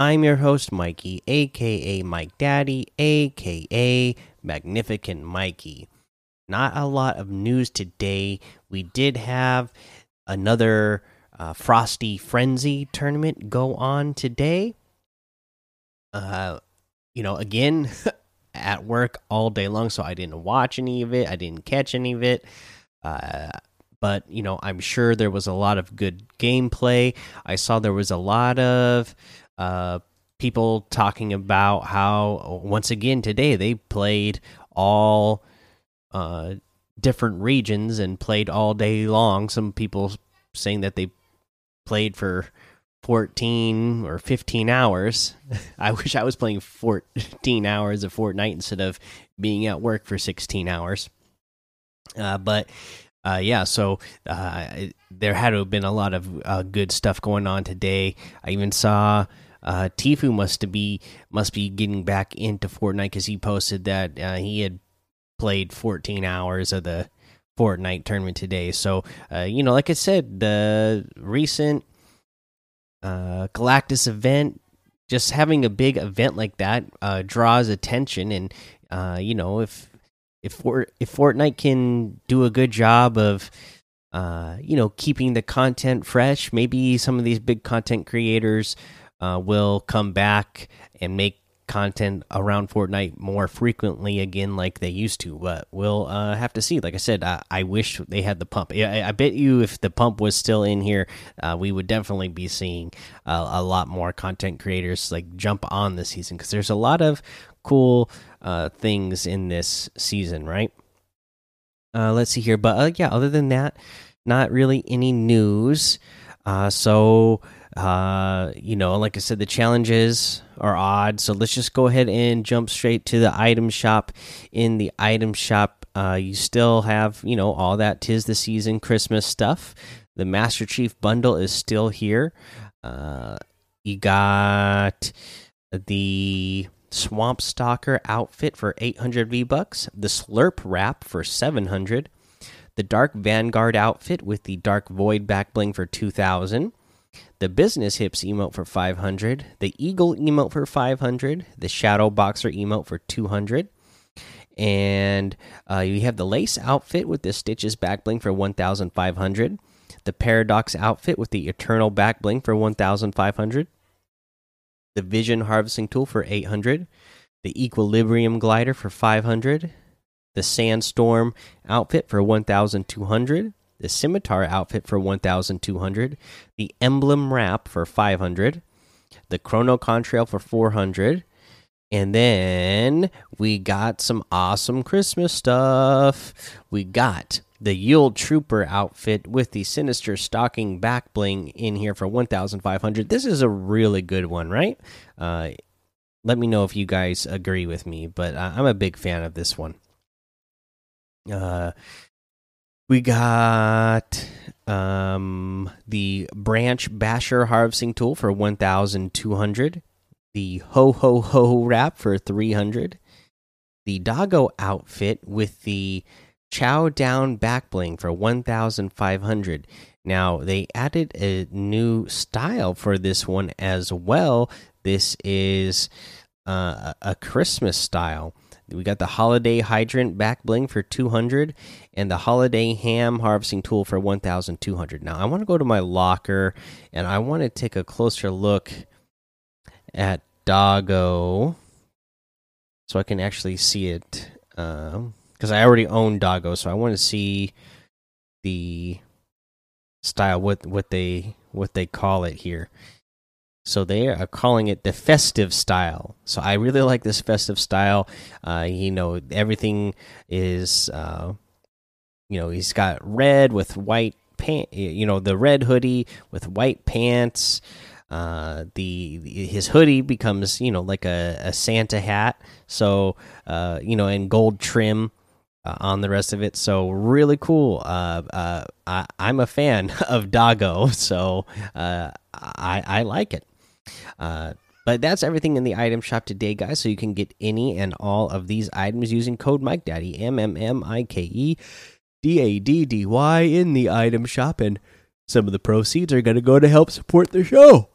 I'm your host, Mikey, aka Mike Daddy, aka Magnificent Mikey. Not a lot of news today. We did have another uh, Frosty Frenzy tournament go on today. Uh, you know, again, at work all day long, so I didn't watch any of it. I didn't catch any of it. Uh, but you know i'm sure there was a lot of good gameplay i saw there was a lot of uh, people talking about how once again today they played all uh, different regions and played all day long. Some people saying that they played for 14 or 15 hours. I wish i was playing 14 hours of fortnite instead of being at work for 16 hours. Uh, but uh, yeah, so uh, there had to have been a lot of uh, good stuff going on today. I even saw uh, Tfue must be must be getting back into Fortnite because he posted that uh, he had played 14 hours of the Fortnite tournament today. So uh, you know, like I said, the recent uh, Galactus event, just having a big event like that uh, draws attention, and uh, you know if if Fort, if Fortnite can do a good job of uh, you know keeping the content fresh, maybe some of these big content creators uh, will come back and make content around Fortnite more frequently again, like they used to. But we'll uh, have to see. Like I said, I, I wish they had the pump. I, I, bet you if the pump was still in here, uh, we would definitely be seeing a lot more content creators like jump on this season because there's a lot of cool uh, things in this season, right? Uh, let's see here, but uh, yeah, other than that, not really any news. Uh, so uh, you know, like I said, the challenges are odd. So let's just go ahead and jump straight to the item shop. In the item shop, uh, you still have you know all that tis the season Christmas stuff. The Master Chief bundle is still here. Uh, you got the Swamp Stalker outfit for 800 V bucks, the Slurp wrap for 700, the Dark Vanguard outfit with the Dark Void back bling for 2000, the Business Hips emote for 500, the Eagle emote for 500, the Shadow Boxer emote for 200. And uh, you have the lace outfit with the stitches back bling for 1,500. The paradox outfit with the eternal back bling for 1,500 the Vision Harvesting Tool for 800, the Equilibrium Glider for 500, the Sandstorm outfit for 1200, the Scimitar outfit for 1200, the Emblem Wrap for 500, the Chrono Contrail for 400, and then we got some awesome Christmas stuff. We got the Yule Trooper outfit with the Sinister Stocking back bling in here for 1,500. This is a really good one, right? Uh, let me know if you guys agree with me, but I'm a big fan of this one. Uh, we got um, the Branch Basher harvesting tool for 1,200. The Ho Ho Ho wrap for 300. The Doggo outfit with the Chow Down back bling for 1,500. Now, they added a new style for this one as well. This is uh, a Christmas style. We got the Holiday Hydrant back bling for 200 and the Holiday Ham harvesting tool for 1,200. Now, I want to go to my locker and I want to take a closer look at Doggo so I can actually see it. Um, because I already own Doggo, so I want to see the style what what they what they call it here. So they are calling it the festive style. So I really like this festive style. Uh, you know, everything is, uh, you know, he's got red with white pant. You know, the red hoodie with white pants. uh, the, his hoodie becomes you know like a, a Santa hat. So uh, you know, and gold trim uh, on the rest of it. So really cool. Uh, uh, I, am a fan of Doggo, so uh, I, I like it. Uh, but that's everything in the item shop today, guys. So you can get any and all of these items using code Mike Daddy M M M I K E D A D D Y in the item shop, and some of the proceeds are going to go to help support the show.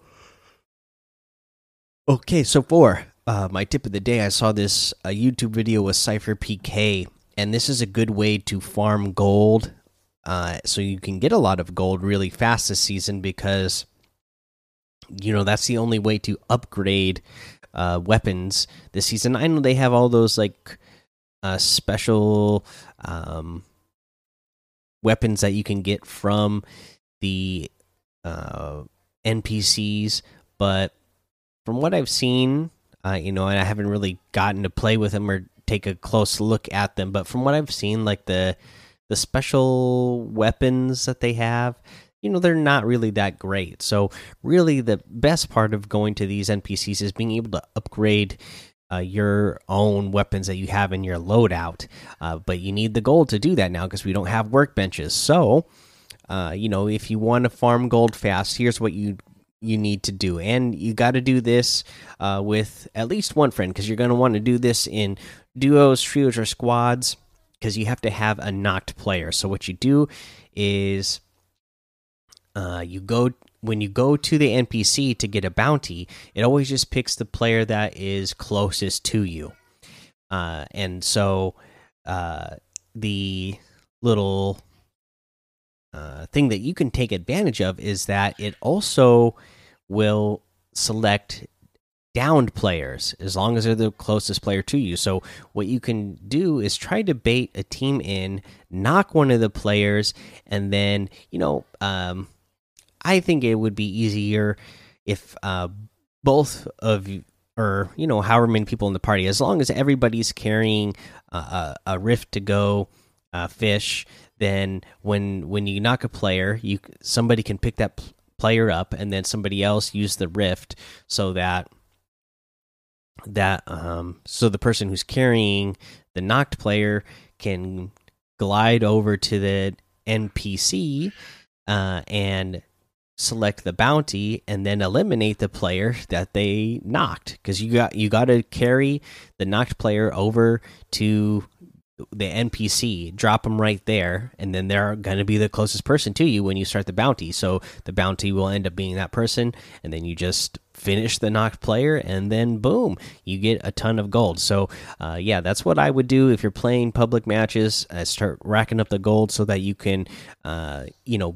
Okay, so for uh, my tip of the day, I saw this a YouTube video with SypherPK, and this is a good way to farm gold. Uh, so you can get a lot of gold really fast this season because you know that's the only way to upgrade uh, weapons this season. I know they have all those like uh, special um, weapons that you can get from the uh, NPCs, but from what I've seen, uh, you know, and I haven't really gotten to play with them or take a close look at them, but from what I've seen, like the the special weapons that they have, you know, they're not really that great. So, really, the best part of going to these NPCs is being able to upgrade uh, your own weapons that you have in your loadout. Uh, but you need the gold to do that now because we don't have workbenches. So, uh, you know, if you want to farm gold fast, here's what you you need to do, and you got to do this uh, with at least one friend because you're going to want to do this in duos, trios, or squads because you have to have a knocked player. So what you do is uh, you go when you go to the NPC to get a bounty, it always just picks the player that is closest to you. Uh, and so uh, the little uh, thing that you can take advantage of is that it also will select downed players as long as they're the closest player to you. So what you can do is try to bait a team in, knock one of the players, and then you know um, I think it would be easier if uh, both of you, or you know, however many people in the party, as long as everybody's carrying a, a rift to go uh, fish, then when when you knock a player, you somebody can pick that player up, and then somebody else use the rift so that that um so the person who's carrying the knocked player can glide over to the NPC uh, and select the bounty and then eliminate the player that they knocked because you got you got to carry the knocked player over to the NPC, drop them right there, and then they're going to be the closest person to you when you start the bounty. So the bounty will end up being that person, and then you just finish the knocked player, and then boom, you get a ton of gold. So uh, yeah, that's what I would do if you're playing public matches. Uh, start racking up the gold so that you can, uh, you know,